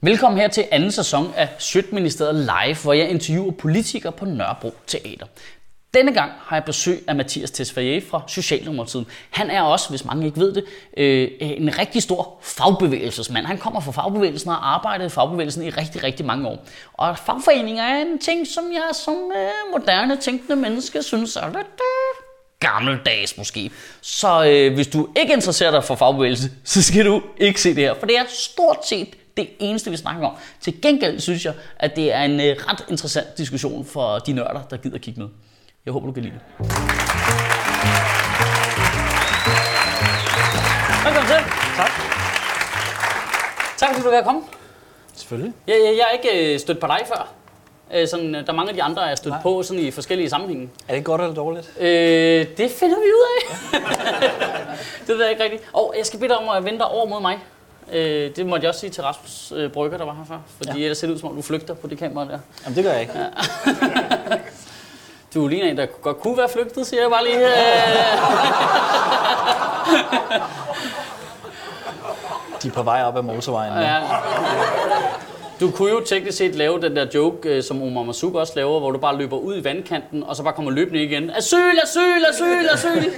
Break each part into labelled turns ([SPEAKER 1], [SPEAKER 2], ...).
[SPEAKER 1] Velkommen her til anden sæson af Sjøtministeriet Live, hvor jeg interviewer politikere på Nørrebro Teater. Denne gang har jeg besøg af Mathias Tesfaye fra Socialdemokratiet. Han er også, hvis mange ikke ved det, øh, en rigtig stor fagbevægelsesmand. Han kommer fra fagbevægelsen og har arbejdet i fagbevægelsen i rigtig, rigtig mange år. Og fagforeninger er en ting, som jeg som øh, moderne tænkende menneske synes er lidt øh, gammeldags måske. Så øh, hvis du ikke interesserer dig for fagbevægelse, så skal du ikke se det her, for det er stort set det eneste, vi snakker om. Til gengæld synes jeg, at det er en øh, ret interessant diskussion for de nørder, der gider kigge med. Jeg håber, du kan lide det. Velkommen til.
[SPEAKER 2] Tak.
[SPEAKER 1] Tak fordi du vil komme.
[SPEAKER 2] Selvfølgelig.
[SPEAKER 1] Jeg, jeg, jeg er ikke øh, stødt på dig før. Øh, sådan, øh, der er mange af de andre, jeg er stødt
[SPEAKER 2] Nej.
[SPEAKER 1] på sådan i forskellige sammenhænge.
[SPEAKER 2] Er det godt eller dårligt?
[SPEAKER 1] Øh, det finder vi ud af. det ved jeg ikke rigtigt. Og jeg skal bede dig om at vente over mod mig. Øh, det måtte jeg også sige til Rasmus øh, Brygger, der var her før. Fordi ja. Ellers ser det ud som om, du flygter på det kamera der.
[SPEAKER 2] Jamen, det gør jeg ikke. Ja.
[SPEAKER 1] Du ligner en, der godt kunne være flygtet, siger jeg bare lige. Øh.
[SPEAKER 2] De er på vej op ad motorvejen. Ja.
[SPEAKER 1] Ja. Du kunne jo teknisk set lave den der joke, øh, som Omar Masuk også laver, hvor du bare løber ud i vandkanten, og så bare kommer løbende igen. Asyl, asyl, asyl, asyl.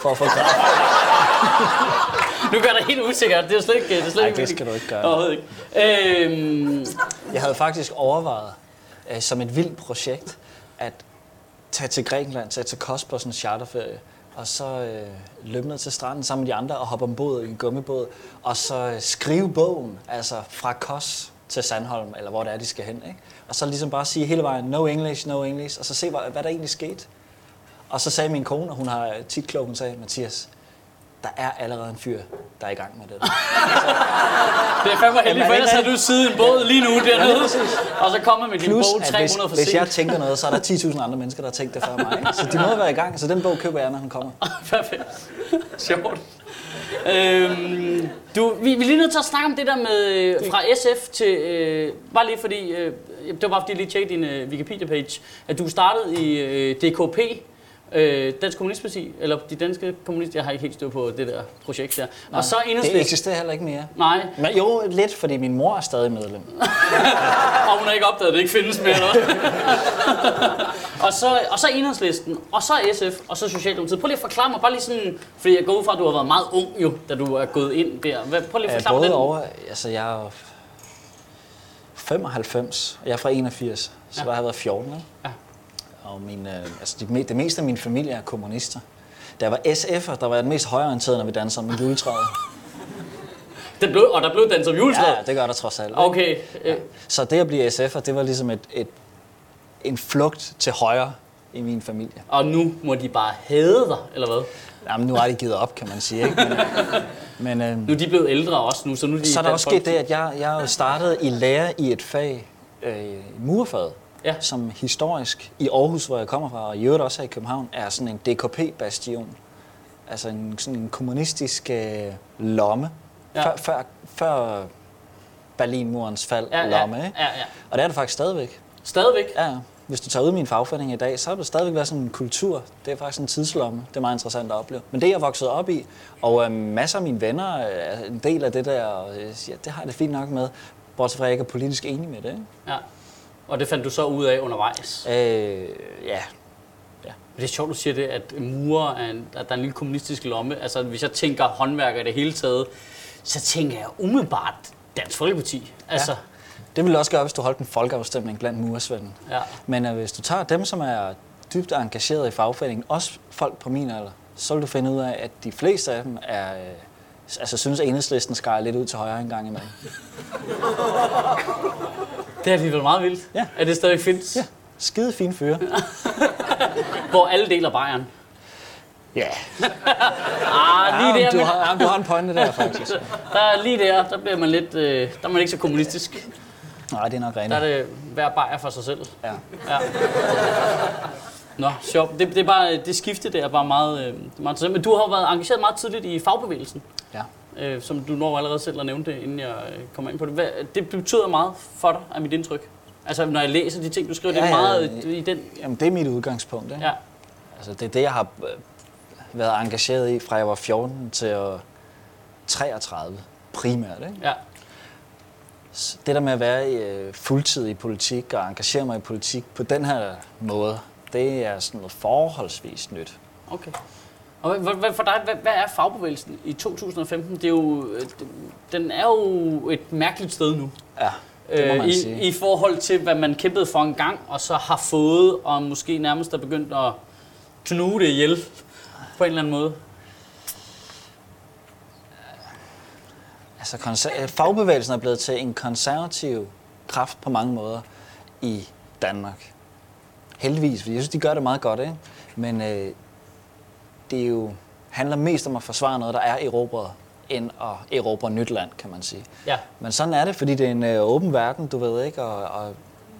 [SPEAKER 2] For at få kraft.
[SPEAKER 1] Nu gør det helt usikkert. Det er slet ikke... Det, er slet
[SPEAKER 2] Nej,
[SPEAKER 1] ikke
[SPEAKER 2] det skal du ikke gøre.
[SPEAKER 1] Overhovedet ikke. Øhm,
[SPEAKER 2] Jeg havde faktisk overvejet øh, som et vildt projekt at tage til Grækenland, tage til Kos på sådan en charterferie, og så øh, løbe ned til stranden sammen med de andre og hoppe ombord i en gummibåd, og så øh, skrive bogen, altså fra Kos til Sandholm, eller hvor det er, de skal hen. Ikke? Og så ligesom bare sige hele vejen, no English, no English, og så se, hvad, hvad der egentlig skete. Og så sagde min kone, og hun har tit klog, hun sagde, Mathias, der er allerede en fyr, der er i gang med det.
[SPEAKER 1] det er fandme heldigt, for
[SPEAKER 2] er
[SPEAKER 1] ellers havde du siddet i en båd lige nu dernede,
[SPEAKER 2] præcis.
[SPEAKER 1] og så kommer med din
[SPEAKER 2] Plus,
[SPEAKER 1] bog
[SPEAKER 2] at
[SPEAKER 1] 300
[SPEAKER 2] hvis,
[SPEAKER 1] for
[SPEAKER 2] hvis jeg
[SPEAKER 1] sent.
[SPEAKER 2] tænker noget, så er der 10.000 andre mennesker, der har tænkt det før mig. Ikke? Så de må være i gang, så den bog køber jeg, når den kommer.
[SPEAKER 1] Perfekt. Sjovt. Øhm, du, vi, vi er lige nødt til at snakke om det der med øh, fra SF til... Øh, bare lige fordi... Øh, det var bare fordi, jeg lige tjekkede din øh, Wikipedia-page, at du startede i øh, DKP, øh, Dansk Kommunistparti, eller de danske kommunister, jeg har ikke helt styr på det der projekt der. og så
[SPEAKER 2] Det
[SPEAKER 1] enhedslisten...
[SPEAKER 2] eksisterer heller ikke mere.
[SPEAKER 1] Nej,
[SPEAKER 2] Men jo, lidt, fordi min mor er stadig medlem.
[SPEAKER 1] og hun har ikke opdaget, at det ikke findes mere. Og, så, og så enhedslisten, og så SF, og så Socialdemokratiet. Prøv lige at forklare mig, bare lige sådan, fordi jeg går ud fra, at du har været meget ung jo, da du er gået ind der. Hvad, prøv lige at forklare mig
[SPEAKER 2] over, altså jeg er jo 95, og jeg er fra 81, så
[SPEAKER 1] Ja.
[SPEAKER 2] ja. har jeg været 14. Ikke?
[SPEAKER 1] Ja.
[SPEAKER 2] Og min, øh, altså det, det meste af min familie er kommunister. Da jeg var SF'er, der var jeg den mest højreorienterede, når vi dansede med juletræet.
[SPEAKER 1] Den blev, og der blev den som juletræ.
[SPEAKER 2] Ja, det gør der trods alt.
[SPEAKER 1] Okay. Øh,
[SPEAKER 2] Så det at blive SF'er, det var ligesom et, et, en flugt til højre i min familie.
[SPEAKER 1] og nu må de bare hade dig, eller hvad?
[SPEAKER 2] Jamen, nu har de givet op, kan man sige. Ikke? Men, men øh,
[SPEAKER 1] Nu er de blevet ældre også nu, så nu er de
[SPEAKER 2] så er der også sket det, at jeg, jeg startet i lære i et fag, øh, murfaget,
[SPEAKER 1] Ja.
[SPEAKER 2] som historisk i Aarhus, hvor jeg kommer fra, og i øvrigt også her i København, er sådan en DKP-bastion. Altså en, sådan en kommunistisk øh, lomme.
[SPEAKER 1] Ja.
[SPEAKER 2] Før, før, før Berlinmurens fald
[SPEAKER 1] Ja, ja,
[SPEAKER 2] lomme, ikke?
[SPEAKER 1] ja, ja.
[SPEAKER 2] Og det er det faktisk stadigvæk.
[SPEAKER 1] Stadigvæk.
[SPEAKER 2] Ja. Hvis du tager ud min fagforening i dag, så har det stadigvæk været sådan en kultur. Det er faktisk en tidslomme. Det er meget interessant at opleve. Men det er jeg vokset op i, og øh, masser af mine venner er en del af det der, og øh, ja, det har jeg det fint nok med. Bortset fra, at jeg ikke er politisk enig med det. Ikke?
[SPEAKER 1] Ja. Og det fandt du så ud af undervejs.
[SPEAKER 2] Øh, ja,
[SPEAKER 1] Men det er sjovt, du siger det, at murer er en, at der er en lille kommunistisk lomme. Altså, hvis jeg tænker håndværker i det hele taget, så tænker jeg umiddelbart Dansk Folkeparti. Altså,
[SPEAKER 2] det ville også gøre, hvis du holdt en folkeafstemning blandt muresvenden.
[SPEAKER 1] ja.
[SPEAKER 2] Men øh, hvis du tager dem, som er dybt engageret i fagforeningen, også folk på min alder, så vil du finde ud af, at de fleste af dem er, øh, altså synes, at enhedslisten skærer lidt ud til højre en gang imellem.
[SPEAKER 1] Det er alligevel meget vildt,
[SPEAKER 2] Ja.
[SPEAKER 1] at det stadig findes.
[SPEAKER 2] Ja, skide fine fyre.
[SPEAKER 1] Hvor alle deler Bayern.
[SPEAKER 2] Ja,
[SPEAKER 1] Ah, lige der,
[SPEAKER 2] du,
[SPEAKER 1] men,
[SPEAKER 2] har, jamen, du har en pointe der, faktisk.
[SPEAKER 1] der er lige der, der bliver man lidt, øh, der er man ikke så kommunistisk.
[SPEAKER 2] Nej, det er nok
[SPEAKER 1] Der
[SPEAKER 2] rent.
[SPEAKER 1] er det hver bajer for sig selv.
[SPEAKER 2] Ja.
[SPEAKER 1] Ja. Nå, sjovt. Det, det, er bare, det skifte der er bare meget, øh, er meget interessant. Men du har været engageret meget tidligt i fagbevægelsen,
[SPEAKER 2] ja.
[SPEAKER 1] Øh, som du når allerede selv at nævne det, inden jeg øh, kommer ind på det. Hvad, det betyder meget for dig, er mit indtryk. Altså, når jeg læser de ting, du skriver, det er
[SPEAKER 2] Ja, ja,
[SPEAKER 1] meget
[SPEAKER 2] ja.
[SPEAKER 1] i den...
[SPEAKER 2] Jamen, det er mit udgangspunkt. Ikke?
[SPEAKER 1] Ja,
[SPEAKER 2] Altså, det er det, jeg har øh, været engageret i, fra jeg var 14 til jeg var 33 primært. Ikke?
[SPEAKER 1] ja.
[SPEAKER 2] Det der med at være øh, fuldtid i politik og engagere mig i politik på den her måde, det er sådan noget forholdsvis nyt.
[SPEAKER 1] Okay. Og for dig, hvad, hvad er fagbevægelsen i 2015? Det er jo, øh, den er jo et mærkeligt sted nu.
[SPEAKER 2] Ja, det må
[SPEAKER 1] Øh,
[SPEAKER 2] man
[SPEAKER 1] i,
[SPEAKER 2] sige.
[SPEAKER 1] I forhold til, hvad man kæmpede for en gang, og så har fået, og måske nærmest er begyndt at knuge det ihjel på en eller anden måde.
[SPEAKER 2] Altså, konser- øh, fagbevægelsen er blevet til en konservativ kraft på mange måder i Danmark. Heldigvis, for jeg synes, de gør det meget godt, ikke? Men øh, det er jo, handler mest om at forsvare noget, der er erobret, end at erobre nyt land, kan man sige.
[SPEAKER 1] Ja.
[SPEAKER 2] Men sådan er det, fordi det er en øh, åben verden, du ved ikke, og, og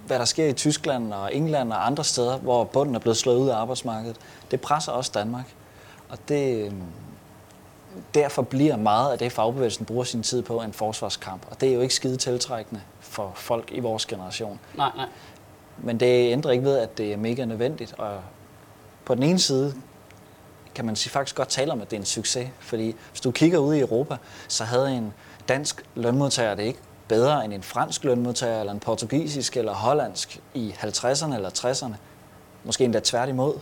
[SPEAKER 2] hvad der sker i Tyskland og England og andre steder, hvor bunden er blevet slået ud af arbejdsmarkedet, det presser også Danmark. Og det, øh, derfor bliver meget af det, fagbevægelsen bruger sin tid på, en forsvarskamp. Og det er jo ikke skide tiltrækkende for folk i vores generation.
[SPEAKER 1] Nej, nej.
[SPEAKER 2] Men det ændrer ikke ved, at det er mega nødvendigt. Og på den ene side kan man sige, faktisk godt tale om, at det er en succes. Fordi hvis du kigger ud i Europa, så havde en dansk lønmodtager det ikke bedre end en fransk lønmodtager, eller en portugisisk eller hollandsk i 50'erne eller 60'erne. Måske endda tværtimod.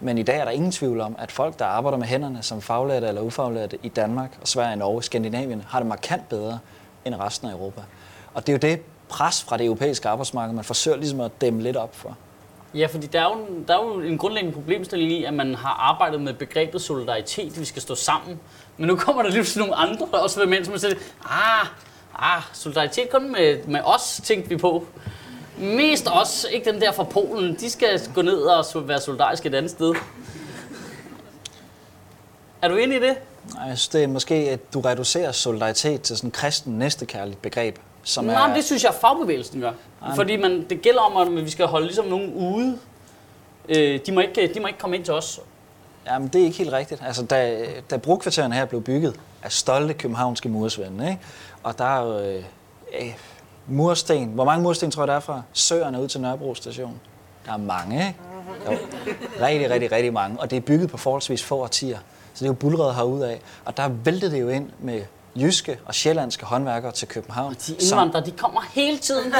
[SPEAKER 2] Men i dag er der ingen tvivl om, at folk, der arbejder med hænderne som faglærte eller ufaglærte i Danmark og Sverige, Norge, Skandinavien, har det markant bedre end resten af Europa. Og det er jo det pres fra det europæiske arbejdsmarked, man forsøger ligesom at dæmme lidt op for.
[SPEAKER 1] Ja, fordi der er, jo, der er jo en grundlæggende problemstilling i, at man har arbejdet med begrebet solidaritet, vi skal stå sammen. Men nu kommer der lige sådan nogle andre, der også vil med, som siger, ah, ah, solidaritet kun med, med os, tænkte vi på. Mest os, ikke dem der fra Polen. De skal gå ned og så være solidariske et andet sted. Er du enig i det?
[SPEAKER 2] Nej, Jeg synes, det er måske, at du reducerer solidaritet til sådan en kristen næstekærligt begreb, som
[SPEAKER 1] Nej,
[SPEAKER 2] er...
[SPEAKER 1] men det synes jeg, fagbevægelsen gør.
[SPEAKER 2] Nej.
[SPEAKER 1] Fordi man, det gælder om, at vi skal holde ligesom nogen ude. Øh, de, må ikke, de må ikke komme ind til os.
[SPEAKER 2] Jamen, det er ikke helt rigtigt. Altså, da, da brugkvartererne her blev bygget af stolte københavnske mursvende, ikke? og der er jo øh, øh, mursten. Hvor mange mursten tror jeg, der er fra Søerne ud til Nørrebro station? Der er mange, ikke? Jo. Rigtig, rigtig, rigtig mange. Og det er bygget på forholdsvis få årtier. Så det er jo bulrede herude af. Og der væltede det jo ind med jyske og sjællandske håndværkere til København.
[SPEAKER 1] De indvandrere, de kommer hele tiden.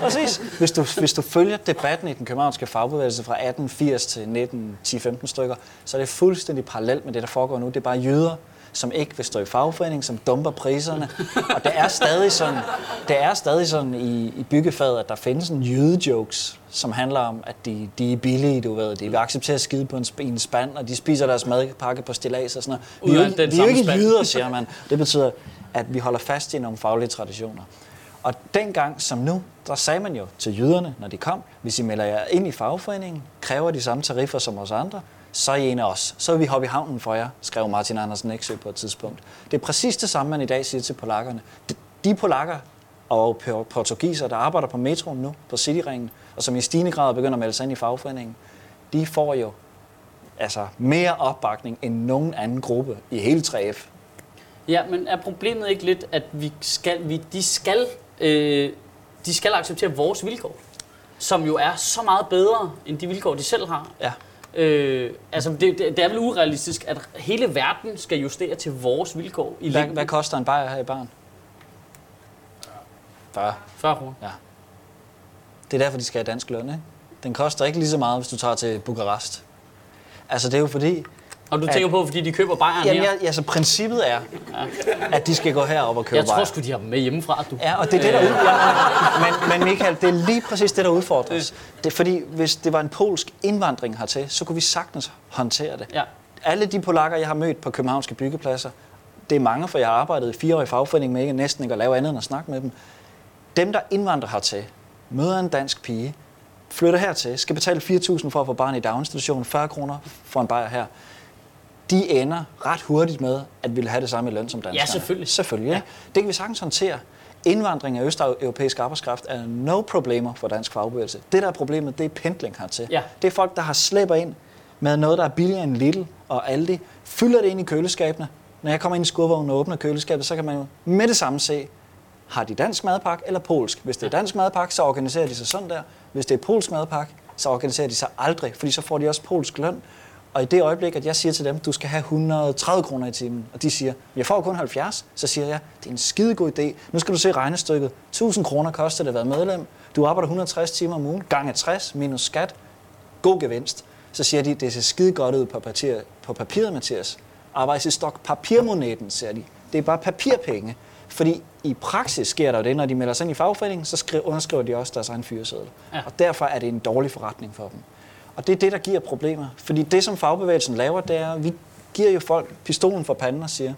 [SPEAKER 2] Præcis. Hvis du, hvis du følger debatten i den københavnske fagbevægelse fra 1880 til 1910-15 stykker, så er det fuldstændig parallelt med det, der foregår nu. Det er bare jøder, som ikke vil stå i fagforening, som dumper priserne. Og det er stadig sådan, det er stadig sådan i, i byggefaget, at der findes en jødejokes, som handler om, at de, de er billige, du ved. De vil acceptere at skide på en, sp- en spand, og de spiser deres madpakke på stillads og sådan noget. Vi er vi er jo ikke jøder, siger man. Det betyder, at vi holder fast i nogle faglige traditioner. Og dengang som nu, der sagde man jo til jyderne, når de kom, hvis I melder jer ind i fagforeningen, kræver de samme tariffer som os andre, så er I en af os. Så vil vi hoppe i havnen for jer, skrev Martin Andersen Eksø på et tidspunkt. Det er præcis det samme, man i dag siger til polakkerne. De- polakker og por- portugiser, der arbejder på metroen nu, på Cityringen, og som i stigende grad begynder at melde sig ind i fagforeningen, de får jo altså mere opbakning end nogen anden gruppe i hele 3F.
[SPEAKER 1] Ja, men er problemet ikke lidt, at vi skal, vi, de, skal, øh, de skal acceptere vores vilkår? Som jo er så meget bedre, end de vilkår, de selv har.
[SPEAKER 2] Ja.
[SPEAKER 1] Øh, altså, det, det, det er vel urealistisk, at hele verden skal justere til vores vilkår i
[SPEAKER 2] Hvad,
[SPEAKER 1] længden.
[SPEAKER 2] hvad koster en bajer her i barn? 40.
[SPEAKER 1] 40 kroner.
[SPEAKER 2] Det er derfor, de skal have dansk løn, ikke? Den koster ikke lige så meget, hvis du tager til Bukarest. Altså, det er jo fordi...
[SPEAKER 1] Og du
[SPEAKER 2] At-
[SPEAKER 1] tænker på, fordi de køber bajeren
[SPEAKER 2] Jamen,
[SPEAKER 1] her?
[SPEAKER 2] jeg, altså, princippet er, at de skal gå herop og købe
[SPEAKER 1] Jeg tror sgu, de har dem med hjemmefra, du.
[SPEAKER 2] Ja, og det er det, der ud... ja, men, men Michael, det er lige præcis det, der udfordres. Det fordi, hvis det var en polsk indvandring hertil, så kunne vi sagtens håndtere det.
[SPEAKER 1] Ja.
[SPEAKER 2] Alle de polakker, jeg har mødt på københavnske byggepladser, det er mange, for jeg har arbejdet i fire år i fagforening med ikke, næsten ikke at lave andet end at snakke med dem. Dem, der indvandrer hertil, møder en dansk pige, flytter hertil, skal betale 4.000 for at få barn i daginstitution, 40 kroner for en bajer her. De ender ret hurtigt med, at ville have det samme i løn som danskerne.
[SPEAKER 1] selvfølgelig.
[SPEAKER 2] Selvfølgelig, ja. Det kan vi sagtens håndtere. Indvandring af østeuropæisk arbejdskraft er no problemer for dansk fagbevægelse. Det, der er problemet, det er pendling hertil.
[SPEAKER 1] Ja.
[SPEAKER 2] Det er folk, der har slæber ind med noget, der er billigere end Lidl og Aldi, fylder det ind i køleskabene. Når jeg kommer ind i skurvognen og åbner køleskabet, så kan man jo med det samme se, har de dansk madpakke eller polsk? Hvis det er dansk madpakke, så organiserer de sig sådan der. Hvis det er polsk madpakke, så organiserer de sig aldrig, fordi så får de også polsk løn. Og i det øjeblik, at jeg siger til dem, du skal have 130 kroner i timen, og de siger, jeg får kun 70, så siger jeg, det er en skidegod idé. Nu skal du se regnestykket. 1000 kroner koster det at være medlem. Du arbejder 160 timer om ugen, gange 60 minus skat. God gevinst. Så siger de, det ser skide godt ud på, papir, på papiret, Mathias. Arbejds i stok papirmonetten, siger de. Det er bare papirpenge. Fordi i praksis sker der jo det, når de melder sig ind i fagforeningen, så skriver, underskriver de også deres egen fyreseddel.
[SPEAKER 1] Ja.
[SPEAKER 2] Og derfor er det en dårlig forretning for dem. Og det er det, der giver problemer. Fordi det, som fagbevægelsen laver, det er, at vi giver jo folk pistolen for panden og siger,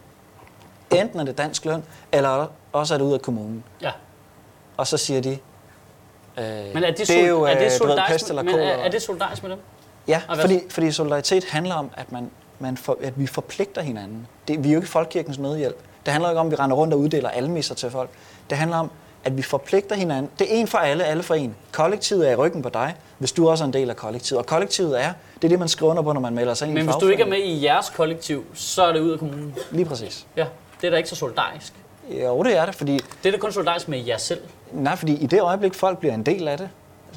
[SPEAKER 2] enten er det dansk løn, eller også er det ud af kommunen.
[SPEAKER 1] Ja.
[SPEAKER 2] Og så siger de, øh,
[SPEAKER 1] Men er det,
[SPEAKER 2] det er jo
[SPEAKER 1] er det
[SPEAKER 2] øh, ved,
[SPEAKER 1] solidarisk,
[SPEAKER 2] pest eller
[SPEAKER 1] men er, er det solidarisk med dem?
[SPEAKER 2] Ja, fordi, fordi solidaritet handler om, at, man, man for, at vi forpligter hinanden. Det, vi er jo ikke Folkekirkens nødhjælp. Det handler ikke om, at vi render rundt og uddeler almisser til folk. Det handler om, at vi forpligter hinanden. Det er en for alle, alle for en. Kollektivet er i ryggen på dig, hvis du også er en del af kollektivet. Og kollektivet er, det er det, man skriver under på, når man melder sig ind
[SPEAKER 1] Men
[SPEAKER 2] i
[SPEAKER 1] hvis du ikke er med i jeres kollektiv, så er det ud af kommunen.
[SPEAKER 2] Lige præcis.
[SPEAKER 1] Ja, det er da ikke så solidarisk.
[SPEAKER 2] Jo, det er det, fordi,
[SPEAKER 1] Det er da kun solidarisk med jer selv.
[SPEAKER 2] nej, fordi i det øjeblik, folk bliver en del af det,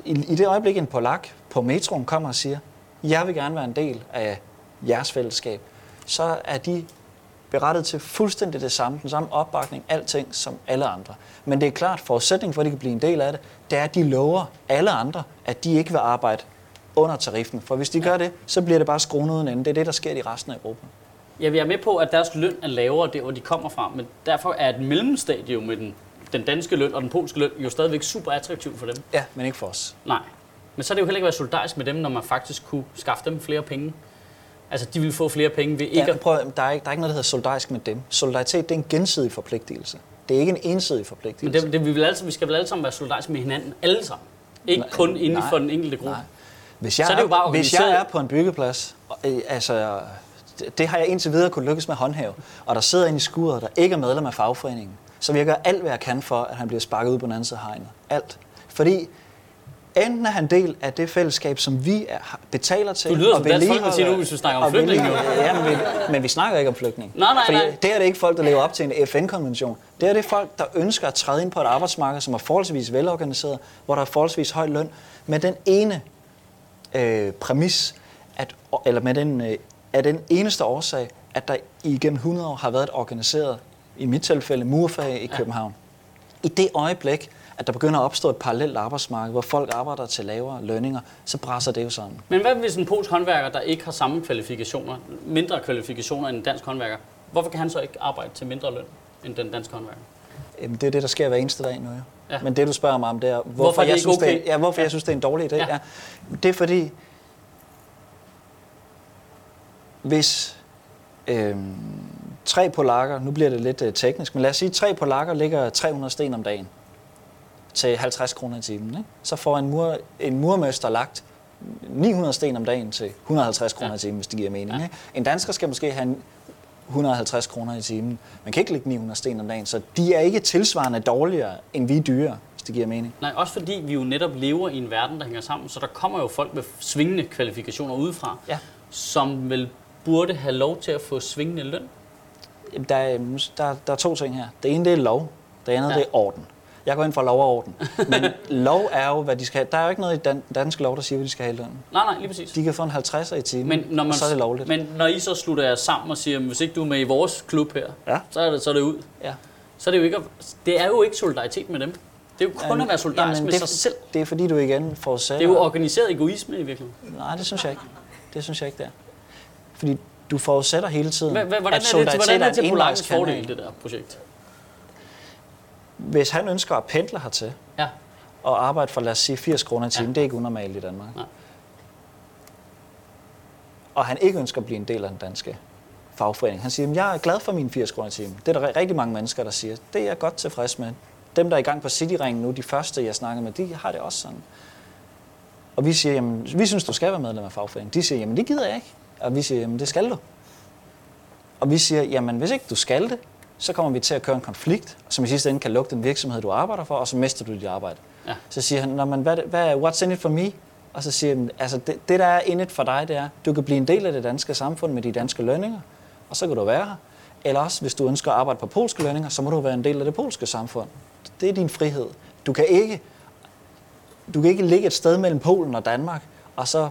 [SPEAKER 2] i, i det øjeblik, en polak på metroen kommer og siger, jeg vil gerne være en del af jeres fællesskab, så er de berettet til fuldstændig det samme, den samme opbakning, alting som alle andre. Men det er klart, forudsætningen for, at de kan blive en del af det, det er, at de lover alle andre, at de ikke vil arbejde under tariffen. For hvis de gør det, så bliver det bare skruen uden ende. Det er det, der sker i resten af Europa.
[SPEAKER 1] Jeg er med på, at deres løn er lavere der, hvor de kommer fra, men derfor er et mellemstadie med den, den danske løn og den polske løn jo stadigvæk super attraktiv for dem.
[SPEAKER 2] Ja, men ikke for os.
[SPEAKER 1] Nej. Men så er det jo heller ikke være solidarisk med dem, når man faktisk kunne skaffe dem flere penge. Altså, de vil få flere penge ved ikke
[SPEAKER 2] Ja, prøv, der, er ikke, der er ikke noget, der hedder solidarisk med dem. Solidaritet, det er en gensidig forpligtelse. Det er ikke en ensidig
[SPEAKER 1] Men
[SPEAKER 2] forpligtelse.
[SPEAKER 1] det, det, vi, vil alle, vi skal vel alle sammen være solidariske med hinanden, alle sammen. Ikke
[SPEAKER 2] Nej,
[SPEAKER 1] kun inden
[SPEAKER 2] nej,
[SPEAKER 1] for den enkelte gruppe.
[SPEAKER 2] Nej. Hvis jeg,
[SPEAKER 1] Så er det jo bare
[SPEAKER 2] hvis jeg er på en byggeplads, øh, altså, det, har jeg indtil videre kunne lykkes med håndhæve, og der sidder en i skuret, der ikke er medlem af fagforeningen, så vil jeg gøre alt, hvad jeg kan for, at han bliver sparket ud på den anden side af hegnet. Alt. Fordi enten er han del af det fællesskab, som vi er, betaler til.
[SPEAKER 1] Du lyder
[SPEAKER 2] og
[SPEAKER 1] som Dansk Folkeparti nu, hvis vi snakker om flygtninge,
[SPEAKER 2] Ja, men vi, men vi snakker ikke om flygtninge.
[SPEAKER 1] Nej, nej,
[SPEAKER 2] Fordi
[SPEAKER 1] nej.
[SPEAKER 2] det her det er ikke folk, der lever op til en FN-konvention. Det er det folk, der ønsker at træde ind på et arbejdsmarked, som er forholdsvis velorganiseret, hvor der er forholdsvis høj løn, med den ene øh, præmis, at, eller med den, øh, er den eneste årsag, at der igennem 100 år har været et organiseret, i mit tilfælde, murfag i København. I det øjeblik, at der begynder at opstå et parallelt arbejdsmarked, hvor folk arbejder til lavere lønninger, så brænder det jo sådan.
[SPEAKER 1] Men hvad hvis en polsk håndværker, der ikke har samme kvalifikationer, mindre kvalifikationer end en dansk håndværker, hvorfor kan han så ikke arbejde til mindre løn end den danske håndværker?
[SPEAKER 2] Jamen, det er det, der sker hver eneste dag nu, jo.
[SPEAKER 1] Ja.
[SPEAKER 2] Men det, du spørger mig om, det er, hvorfor,
[SPEAKER 1] Hvorfor er det
[SPEAKER 2] jeg, synes, det
[SPEAKER 1] okay?
[SPEAKER 2] er, ja, hvorfor
[SPEAKER 1] Ja.
[SPEAKER 2] jeg synes, det er en dårlig idé.
[SPEAKER 1] Ja.
[SPEAKER 2] Ja. Det er fordi, hvis øhm, tre polakker, nu bliver det lidt øh, teknisk, men lad os sige, at tre polakker ligger 300 sten om dagen til 50 kroner i timen. Ikke? Så får en, mur, en murmester lagt 900 sten om dagen til 150 kroner
[SPEAKER 1] Ja.
[SPEAKER 2] i timen, hvis det giver mening.
[SPEAKER 1] Ja.
[SPEAKER 2] Ikke? En dansker skal måske have en 150 kroner i timen. Man kan ikke lægge 900 sten om dagen, så de er ikke tilsvarende dårligere, end vi dyre, hvis det giver mening.
[SPEAKER 1] Nej, også fordi vi jo netop lever i en verden, der hænger sammen, så der kommer jo folk med svingende kvalifikationer udefra,
[SPEAKER 2] Ja.
[SPEAKER 1] som vel burde have lov til at få svingende løn.
[SPEAKER 2] Jamen, Der er, der, der er to ting her. Det ene det er lov, det andet
[SPEAKER 1] ja.
[SPEAKER 2] det er orden. Jeg går ind for lov og orden. Men lov er jo, hvad de skal have. Der er jo ikke noget i dan- danske lov, der siger, hvad de skal have i lønnen.
[SPEAKER 1] Nej, nej, lige præcis.
[SPEAKER 2] De kan få en 50'er i timen,
[SPEAKER 1] Men når, man,
[SPEAKER 2] og så er det lovligt.
[SPEAKER 1] men når I så slutter jer sammen og siger, at hvis ikke du er med i vores klub her,
[SPEAKER 2] Ja.
[SPEAKER 1] så, er det, så er det ud.
[SPEAKER 2] ja.
[SPEAKER 1] Så er det jo ikke, det er jo ikke solidaritet med dem. Det er jo kun at være solidarisk
[SPEAKER 2] Jamen,
[SPEAKER 1] med
[SPEAKER 2] det,
[SPEAKER 1] sig selv.
[SPEAKER 2] Det er fordi, du igen forudsætter...
[SPEAKER 1] Det er jo organiseret egoisme i virkeligheden.
[SPEAKER 2] Nej, det synes jeg ikke. Det synes jeg ikke, det er. Fordi du forudsætter hele tiden,
[SPEAKER 1] Hva- Hvordan
[SPEAKER 2] at
[SPEAKER 1] er det,
[SPEAKER 2] solidaritet
[SPEAKER 1] hvordan er det
[SPEAKER 2] en
[SPEAKER 1] til Polakkens
[SPEAKER 2] envejskanal.
[SPEAKER 1] fordel, det der projekt?
[SPEAKER 2] Hvis han ønsker at pendle hertil,
[SPEAKER 1] Ja.
[SPEAKER 2] og arbejde for, lad os sige, 80 kroner i timen,
[SPEAKER 1] Ja.
[SPEAKER 2] det er ikke unormalt i Danmark.
[SPEAKER 1] Nej.
[SPEAKER 2] Og han ikke ønsker at blive en del af den danske fagforening. Han siger, "Jamen, jeg er glad for mine 80 kroner i timen. Det er der rigtig mange mennesker, der siger. Det er jeg godt tilfreds med. Dem, der er i gang på Cityringen nu, de første, jeg snakker med, de har det også sådan. Og vi siger, jamen, vi synes, du skal være medlem af fagforeningen. De siger, jamen, det gider jeg ikke. Og vi siger, jamen, det skal du. Og vi siger, jamen, hvis ikke du skal det, så kommer vi til at køre en konflikt, som i sidste ende kan lukke den virksomhed, du arbejder for, og så mister du dit arbejde.
[SPEAKER 1] Ja.
[SPEAKER 2] Så siger han, Nå, men hvad, hvad, what's in it for me? Og så siger han, altså det, det, der er in it for dig, det er, du kan blive en del af det danske samfund med de danske lønninger, og så kan du være her. Eller også, hvis du ønsker at arbejde på polske lønninger, så må du være en del af det polske samfund. Det er din frihed. Du kan ikke, du kan ikke ligge et sted mellem Polen og Danmark, og så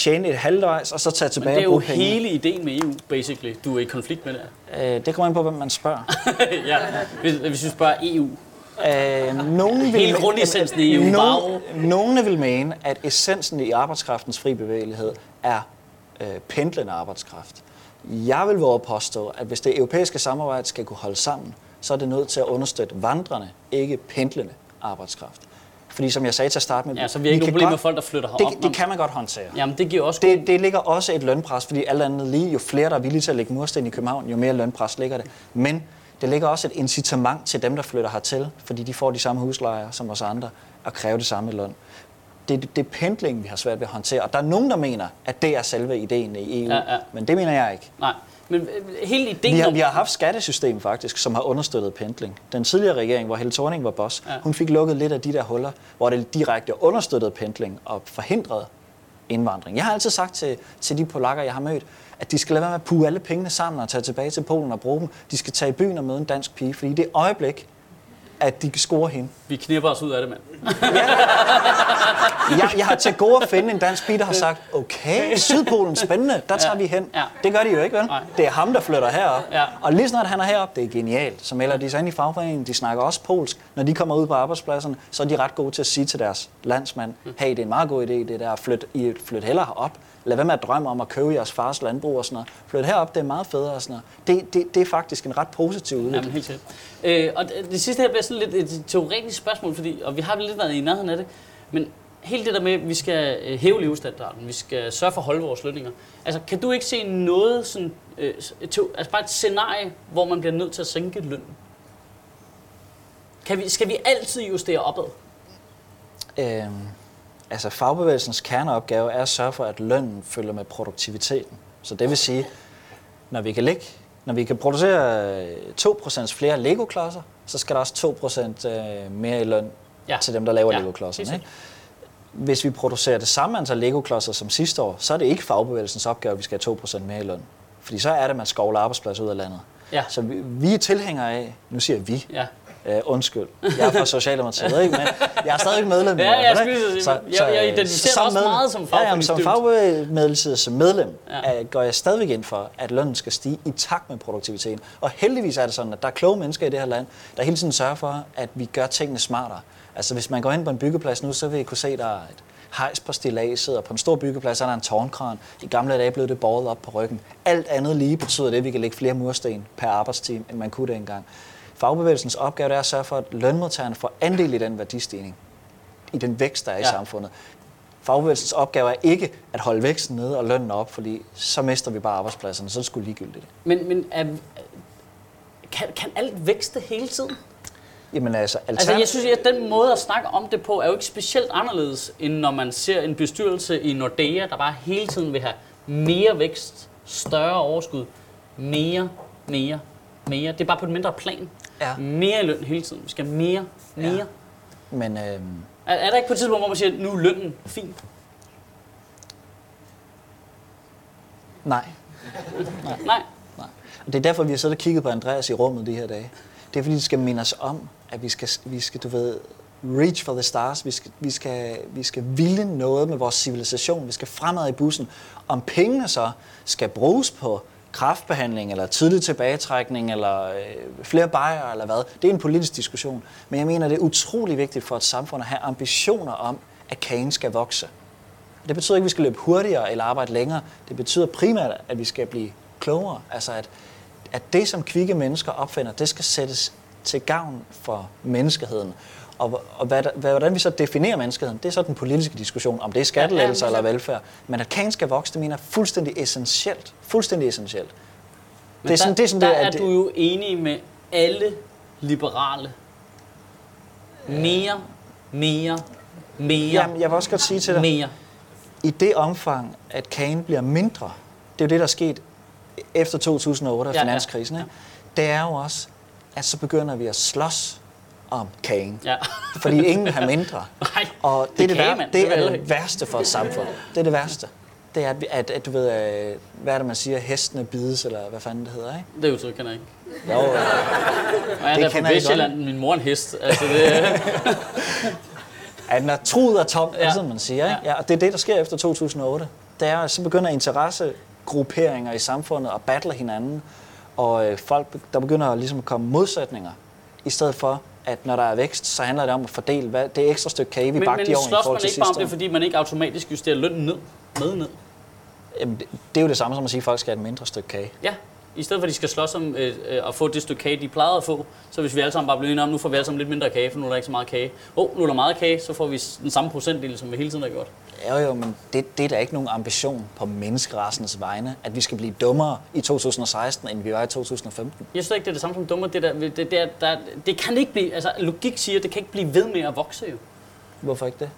[SPEAKER 2] tjene et halvvejs, og så tage
[SPEAKER 1] Men
[SPEAKER 2] tilbage
[SPEAKER 1] det er jo
[SPEAKER 2] penge.
[SPEAKER 1] hele ideen med EU, basically. Du er i konflikt med det.
[SPEAKER 2] Øh, det kommer ind på, hvem man spørger.
[SPEAKER 1] ja, hvis, hvis vi spørger E EU.
[SPEAKER 2] Øh, nogen vil
[SPEAKER 1] Hele grundessensen i EU,
[SPEAKER 2] nogen, nogen vil mene, at essensen i arbejdskraftens fri bevægelighed er øh, pendlende arbejdskraft. Jeg vil våge påstå, at hvis det europæiske samarbejde skal kunne holde sammen, så er det nødt til at understøtte vandrende, ikke pendlende arbejdskraft. Fordi som jeg sagde til at starte med,
[SPEAKER 1] Ja, så vi har ikke problemer med
[SPEAKER 2] godt-
[SPEAKER 1] folk, der flytter herop.
[SPEAKER 2] Det, det kan man godt håndtere.
[SPEAKER 1] Jamen, det giver også
[SPEAKER 2] Det, det ligger også et lønpres, fordi alt andet lige, jo flere der er villige til at lægge mursten i København, jo mere lønpres ligger det. Men det ligger også et incitament til dem, der flytter hertil, fordi de får de samme huslejer som os andre, og kræver det samme løn. Det, det er pendling, vi har svært ved at håndtere. Og der er nogen, der mener, at det er selve ideen i EU,
[SPEAKER 1] Ja, ja.
[SPEAKER 2] men det mener jeg ikke.
[SPEAKER 1] Nej, men øh, hele ideen...
[SPEAKER 2] Vi har, vi har haft skattesystem faktisk, som har understøttet pendling. Den tidligere regering, hvor Helle Thorning var boss,
[SPEAKER 1] ja.
[SPEAKER 2] hun fik lukket lidt af de der huller, hvor det direkte understøttede pendling og forhindrede indvandring. Jeg har altid sagt til, til de polakker, jeg har mødt, at de skal lade være med at puge alle pengene sammen og tage tilbage til Polen og bruge dem. De skal tage i byen og møde en dansk pige, fordi det øjeblik, at de scorer hende.
[SPEAKER 1] Vi knipper os ud af det, mand.
[SPEAKER 2] Jeg, jeg har til gode at finde en dansk pige, der har sagt, okay, Sydpolen, spændende, der tager vi hen.
[SPEAKER 1] Ja.
[SPEAKER 2] Det gør de jo ikke, vel?
[SPEAKER 1] Nej.
[SPEAKER 2] Det er ham, der flytter herop.
[SPEAKER 1] Ja.
[SPEAKER 2] Og lige snart han er heroppe, det er genialt. Så melder de sig ind i fagforeningen, de snakker også polsk. Når de kommer ud på arbejdspladserne, så er de ret gode til at sige til deres landsmand, hey, det er en meget god idé, det der, flyt, I flyt hellere herop. Lad være med at drømme om at købe jeres fars landbrug og sådan noget. Flyt herop, det er meget federe og sådan noget. Det, det, det er faktisk en ret positiv udvikling.
[SPEAKER 1] Jamen, helt sikkert. Øh, og det, det sidste her bliver sådan lidt et teoretisk spørgsmål, fordi, og vi har lidt været i nærheden af det, men hele det der med, at vi skal øh, hæve levestandarden, vi skal sørge for at holde vores lønninger. Altså, kan du ikke se noget sådan, øh, to, altså bare et scenarie, hvor man bliver nødt til at sænke lønnen? Kan vi, skal vi altid justere opad?
[SPEAKER 2] Øhm, altså fagbevægelsens kerneopgave er at sørge for, at lønnen følger med produktiviteten. Så det vil sige, når vi kan ligge, når vi kan producere øh, 2% flere Lego-klodser, så skal der også 2% øh, mere i løn
[SPEAKER 1] Ja.
[SPEAKER 2] til dem, der laver
[SPEAKER 1] Ja,
[SPEAKER 2] Lego-klodserne. Ikke? Hvis vi producerer det samme antal Lego-klodser som sidste år, så er det ikke fagbevægelsens opgave, at vi skal have 2% mere i løn. Fordi så er det, at man skovler arbejdspladser ud af landet.
[SPEAKER 1] Ja.
[SPEAKER 2] Så vi, vi er tilhængere af, nu siger jeg vi,
[SPEAKER 1] Ja.
[SPEAKER 2] Uh, undskyld, jeg er fra Socialdemokratiet, ikke? men jeg er stadig medlem.
[SPEAKER 1] Ja, jeg skulle lige sige, jeg- jeg identificerer mig også meget som
[SPEAKER 2] Ja, jamen, som fagbevægelsesmedlem
[SPEAKER 1] Ja.
[SPEAKER 2] ja. går jeg stadigvæk ind for, at lønnen skal stige i takt med produktiviteten. Og heldigvis er det sådan, at der er kloge mennesker i det her land, der hele tiden sørger for, at vi gør tingene smartere. Altså hvis man går ind på en byggeplads nu, så vil I kunne se, der er et hejs på stilladset, og på en stor byggeplads er der en tårnkran. I gamle dage blev det båret op på ryggen. Alt andet lige betyder det, at vi kan lægge flere mursten per arbejdstime, end man kunne det engang. Fagbevægelsens opgave er at sørge for, at lønmodtagerne får andel i den værdistigning, i den vækst, der er i
[SPEAKER 1] Ja.
[SPEAKER 2] samfundet. Fagbevægelsens opgave er ikke at holde væksten nede og lønnen op, fordi så mister vi bare arbejdspladserne, så er det sgu ligegyldigt.
[SPEAKER 1] Men, men er, kan, kan alt vækste hele tiden?
[SPEAKER 2] Jamen altså,
[SPEAKER 1] Altså, jeg synes, at den måde at snakke om det på, er jo ikke specielt anderledes, end når man ser en bestyrelse i Nordea, der bare hele tiden vil have mere vækst, større overskud, mere, mere, mere. Det er bare på et mindre plan.
[SPEAKER 2] Ja.
[SPEAKER 1] Mere i løn hele tiden. Vi skal have mere, mere. Ja.
[SPEAKER 2] Men øhm,
[SPEAKER 1] Er, er der ikke på et tidspunkt, hvor man siger, at nu er lønnen fin?
[SPEAKER 2] nej.
[SPEAKER 1] Nej.
[SPEAKER 2] nej. Og det er derfor, vi har siddet og kigget på Andreas i rummet de her dage. Det er fordi, det skal minde os om, at vi skal, vi skal du ved, reach for the stars. Vi skal, vi, skal, vi skal ville noget med vores civilisation. Vi skal fremad i bussen. Om pengene så skal bruges på kraftbehandling, eller tidlig tilbagetrækning, eller øh, flere bajer, eller hvad. Det er en politisk diskussion. Men jeg mener, det er utrolig vigtigt for et samfund at have ambitioner om, at kagen skal vokse. Det betyder ikke, at vi skal løbe hurtigere eller arbejde længere. Det betyder primært, at vi skal blive klogere. Altså at, at det, som kvikke mennesker opfinder, det skal sættes til gavn for menneskeheden. Og, og hvad, hvad, hvordan vi så definerer menneskeheden, det er så den politiske diskussion, om det er skattelettelser
[SPEAKER 1] Ja, ja,
[SPEAKER 2] eller velfærd. Men at kagen skal vokse, det mener jeg fuldstændig essentielt. Fuldstændig essentielt.
[SPEAKER 1] Men
[SPEAKER 2] Det er sådan-
[SPEAKER 1] der,
[SPEAKER 2] det er sådan,
[SPEAKER 1] der
[SPEAKER 2] det er-
[SPEAKER 1] er du jo enig med alle liberale. Mere, mere, mere,
[SPEAKER 2] Jamen, jeg vil også godt sige til dig,
[SPEAKER 1] mere.
[SPEAKER 2] i det omfang, at kagen bliver mindre, det er jo det, der er sket efter 2008 og
[SPEAKER 1] Ja, ja.
[SPEAKER 2] finanskrisen, ikke? det er jo også, at så begynder vi at slås om kagen.
[SPEAKER 1] Ja.
[SPEAKER 2] Fordi ingen have mindre.
[SPEAKER 1] Nej,
[SPEAKER 2] Og det,
[SPEAKER 1] det
[SPEAKER 2] er det,
[SPEAKER 1] er kage,
[SPEAKER 2] det er det værste for et samfund. Det er det værste. Det er, at, at, at du ved, øh, hvad er det, man siger, hestene bides, eller hvad fanden det hedder, ikke?
[SPEAKER 1] Det udtryk kender jeg ikke.
[SPEAKER 2] Jo, øh,
[SPEAKER 1] jeg er
[SPEAKER 2] Det
[SPEAKER 1] der fra
[SPEAKER 2] kender jeg
[SPEAKER 1] Vestjylland, min mor er en hest. Altså, det,
[SPEAKER 2] at er truet og tom, ja. Er sådan, man siger, ikke?
[SPEAKER 1] Ja.
[SPEAKER 2] Ja. og det er det, der sker efter 2008. det er, at så begynder interessegrupperinger i samfundet at battle hinanden, og øh, folk, der begynder ligesom at komme modsætninger, i stedet for, at når der er vækst, så handler det om at fordele hvad, det ekstra stykke kage, vi
[SPEAKER 1] Men,
[SPEAKER 2] bagte
[SPEAKER 1] men
[SPEAKER 2] i år i
[SPEAKER 1] slås
[SPEAKER 2] forhold
[SPEAKER 1] man
[SPEAKER 2] til
[SPEAKER 1] ikke bare om
[SPEAKER 2] sidste
[SPEAKER 1] det,
[SPEAKER 2] år.
[SPEAKER 1] fordi man ikke automatisk justerer lønnen ned? Med ned?
[SPEAKER 2] Jamen, det, det er jo det samme som at sige, at folk skal have et mindre stykke kage.
[SPEAKER 1] Ja. I stedet for, at de skal slås om øh, øh, at få det stykke kage, de plejede at få, så hvis vi alle sammen bare bliver enige om, nu får vi alle sammen lidt mindre kage, for nu er der ikke så meget kage. Åh, oh, nu er der meget kage, så får vi den samme procentdel, som vi hele tiden har gjort.
[SPEAKER 2] Jo jo, men det, det er da ikke nogen ambition på menneskerassens vegne, at vi skal blive dummere i 2016, end vi var i 2015.
[SPEAKER 1] Jeg synes ikke, det er det samme som dummer. Det, der, det, det, der, det kan ikke blive, altså logik siger, det kan ikke blive ved med at vokse jo.
[SPEAKER 2] Hvorfor ikke det?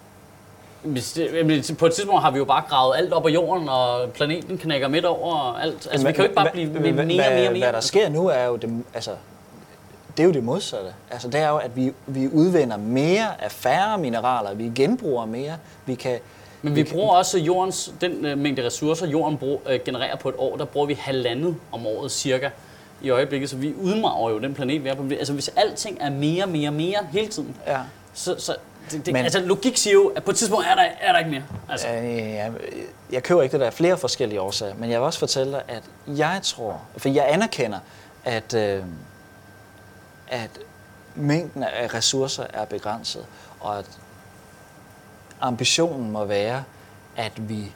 [SPEAKER 1] På et tidspunkt har vi jo bare gravet alt op af jorden, og planeten knækker midt over og alt. Altså, vi kan jo ikke bare blive mere og mere og mere.
[SPEAKER 2] Hvad der sker nu er jo det, altså, det er jo det modsatte. Altså, det er jo, at vi, vi udvinder mere af færre mineraler, vi genbruger mere, vi kan...
[SPEAKER 1] Men vi bruger også jordens, den øh, mængde ressourcer, jorden brug, øh, genererer på et år, der bruger vi halvandet om året cirka i øjeblikket, så vi udmager jo den planet, vi er på. Altså hvis alting er mere, mere, mere hele tiden,
[SPEAKER 2] Ja.
[SPEAKER 1] så, så det, det,
[SPEAKER 2] Men-
[SPEAKER 1] altså logik siger jo, at på et tidspunkt er der, er der ikke mere. Altså,
[SPEAKER 2] Øh, ja, jeg køber ikke det der af flere forskellige årsager, men jeg vil også fortælle dig, at jeg tror, for jeg anerkender, at, øh, at mængden af ressourcer er begrænset, og at ambitionen må være, at vi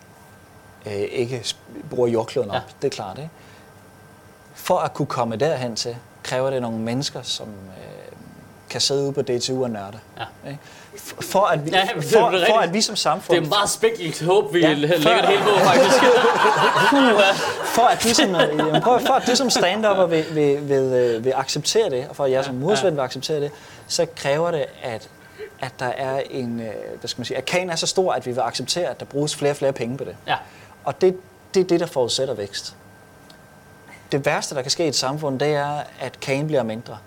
[SPEAKER 2] øh, ikke bruger jordkloden op.
[SPEAKER 1] Ja.
[SPEAKER 2] Det er klart, ikke? For at kunne komme derhen til, kræver det nogle mennesker, som øh, kan sidde ude på DTU og nørde.
[SPEAKER 1] Ja.
[SPEAKER 2] Ikke? For, for, at vi,
[SPEAKER 1] Ja, det
[SPEAKER 2] for, for
[SPEAKER 1] rigtigt.
[SPEAKER 2] at vi som samfund
[SPEAKER 1] det er meget spækket håb, vi
[SPEAKER 2] Ja,
[SPEAKER 1] lægger
[SPEAKER 2] før-
[SPEAKER 1] det hele på, faktisk.
[SPEAKER 2] for at du som, øh, jamen, prøv, for at du som stand-upper vil, vil, vil, øh, vil acceptere det, og for at jeg som mursvend vil acceptere det, så kræver det, at, at der er en, øh, hvad skal man sige, at kagen er så stor, at vi vil acceptere, at der bruges flere og flere penge på det.
[SPEAKER 1] ja.
[SPEAKER 2] Og det, det er det, der forudsætter vækst. Det værste, der kan ske i et samfund, det er, at kagen bliver mindre.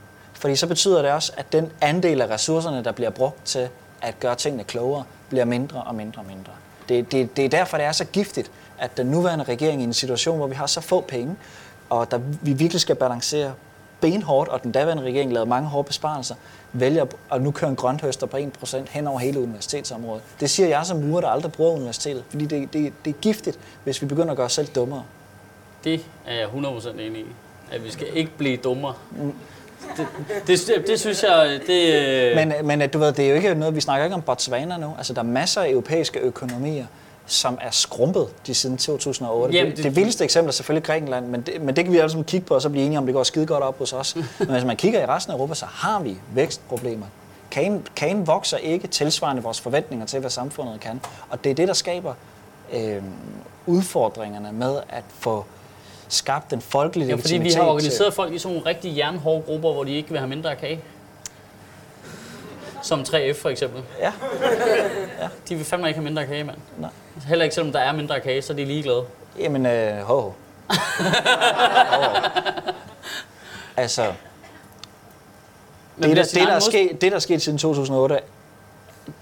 [SPEAKER 2] Fordi så betyder det også, at den andel af ressourcerne, der bliver brugt til at gøre tingene klogere, bliver mindre og mindre og mindre. Det, det, det er derfor, det er så giftigt, at den nuværende regering i en situation, hvor vi har så få penge, og der, vi virkelig skal balancere benhårdt, og den daværende regering lavede mange hårde besparelser, vælger at nu køre en grønthøster på 1% hen over hele universitetsområdet. Det siger jeg som murer, der aldrig bruger universitetet, fordi det, det, det er giftigt, hvis vi begynder at gøre os selv dummere.
[SPEAKER 1] Det er jeg 100% enig i. At vi skal ikke blive dummere. Det, det, det synes jeg, det... øh,
[SPEAKER 2] Men, men du ved, det er jo ikke noget, vi snakker ikke om Botswana nu. Altså, der er masser af europæiske økonomier, som er skrumpet de siden 2008.
[SPEAKER 1] Jamen,
[SPEAKER 2] Jamen, det,
[SPEAKER 1] det-
[SPEAKER 2] det, vildeste eksempel er selvfølgelig Grækenland, men det, men det kan vi alle sammen kigge på, og så blive enige om, det går skide godt op hos os. men hvis man kigger i resten af Europa, så har vi vækstproblemer. Kagen, kagen vokser ikke tilsvarende vores forventninger til, hvad samfundet kan. Og det er det, der skaber øh, udfordringerne med at få skabt den folkelige
[SPEAKER 1] Ja, fordi vi har
[SPEAKER 2] til-
[SPEAKER 1] organiseret folk i sådan nogle rigtig jernhårde grupper, hvor de ikke vil have mindre kage. Som 3F for eksempel.
[SPEAKER 2] Ja,
[SPEAKER 1] De vil fandme ikke have mindre kage, mand.
[SPEAKER 2] nej.
[SPEAKER 1] Heller ikke selvom der er mindre kage, så er de ligeglade.
[SPEAKER 2] Jamen, øh, ho, ho. altså,
[SPEAKER 1] Men
[SPEAKER 2] det, der, det, der er sket, det, der er sket siden 2008,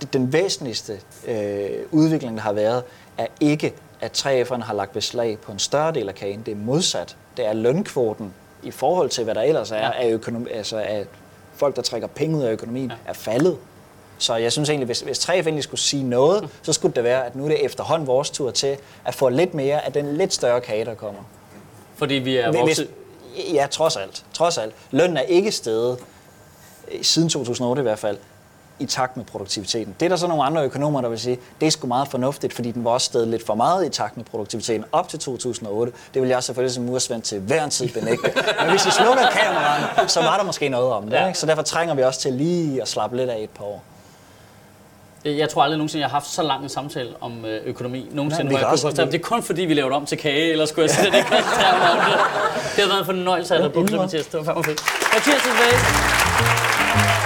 [SPEAKER 2] det- den væsentligste øh, udvikling, der har været, er ikke, at 3F'erne har lagt beslag på en større del af kagen. Det er modsat. Det er lønkvoten i forhold til, hvad der ellers er
[SPEAKER 1] Ja.
[SPEAKER 2] af, økonomi, altså af folk, der trækker penge ud af økonomien,
[SPEAKER 1] Ja.
[SPEAKER 2] er faldet. Så jeg synes egentlig, hvis, hvis 3F egentlig skulle sige noget, så skulle det være, at nu er det efterhånden vores tur til at få lidt mere af den lidt større kage, der kommer.
[SPEAKER 1] Fordi vi er
[SPEAKER 2] Hvis-
[SPEAKER 1] vokset.
[SPEAKER 2] Ja, trods alt. Trods alt. Lønnen er ikke steget, siden 2008 i hvert fald, i takt med produktiviteten. Det er der så nogle andre økonomer, der vil sige, det er sgu meget fornuftigt, fordi den var også steget lidt for meget i takt med produktiviteten op til 2008. Det vil jeg selvfølgelig som mursvend til hver en tid benægte. Men hvis I slukker kameraerne, så var der måske noget om det.
[SPEAKER 1] Ja.
[SPEAKER 2] Ikke? Så derfor trænger vi også til lige at slappe lidt af et par år.
[SPEAKER 1] Jeg tror aldrig nogensinde, jeg har haft så lang en samtale om øh, økonomi. Nogensinde,
[SPEAKER 2] vi
[SPEAKER 1] hvor jeg kunne det er kun fordi, vi laver det om til kage, ellers skulle jeg slet ikke koncentrere mig om det. Det har været en fornøjelse at have
[SPEAKER 2] måde.
[SPEAKER 1] Mathias. Det var fandme fedt. Mathias tilbage.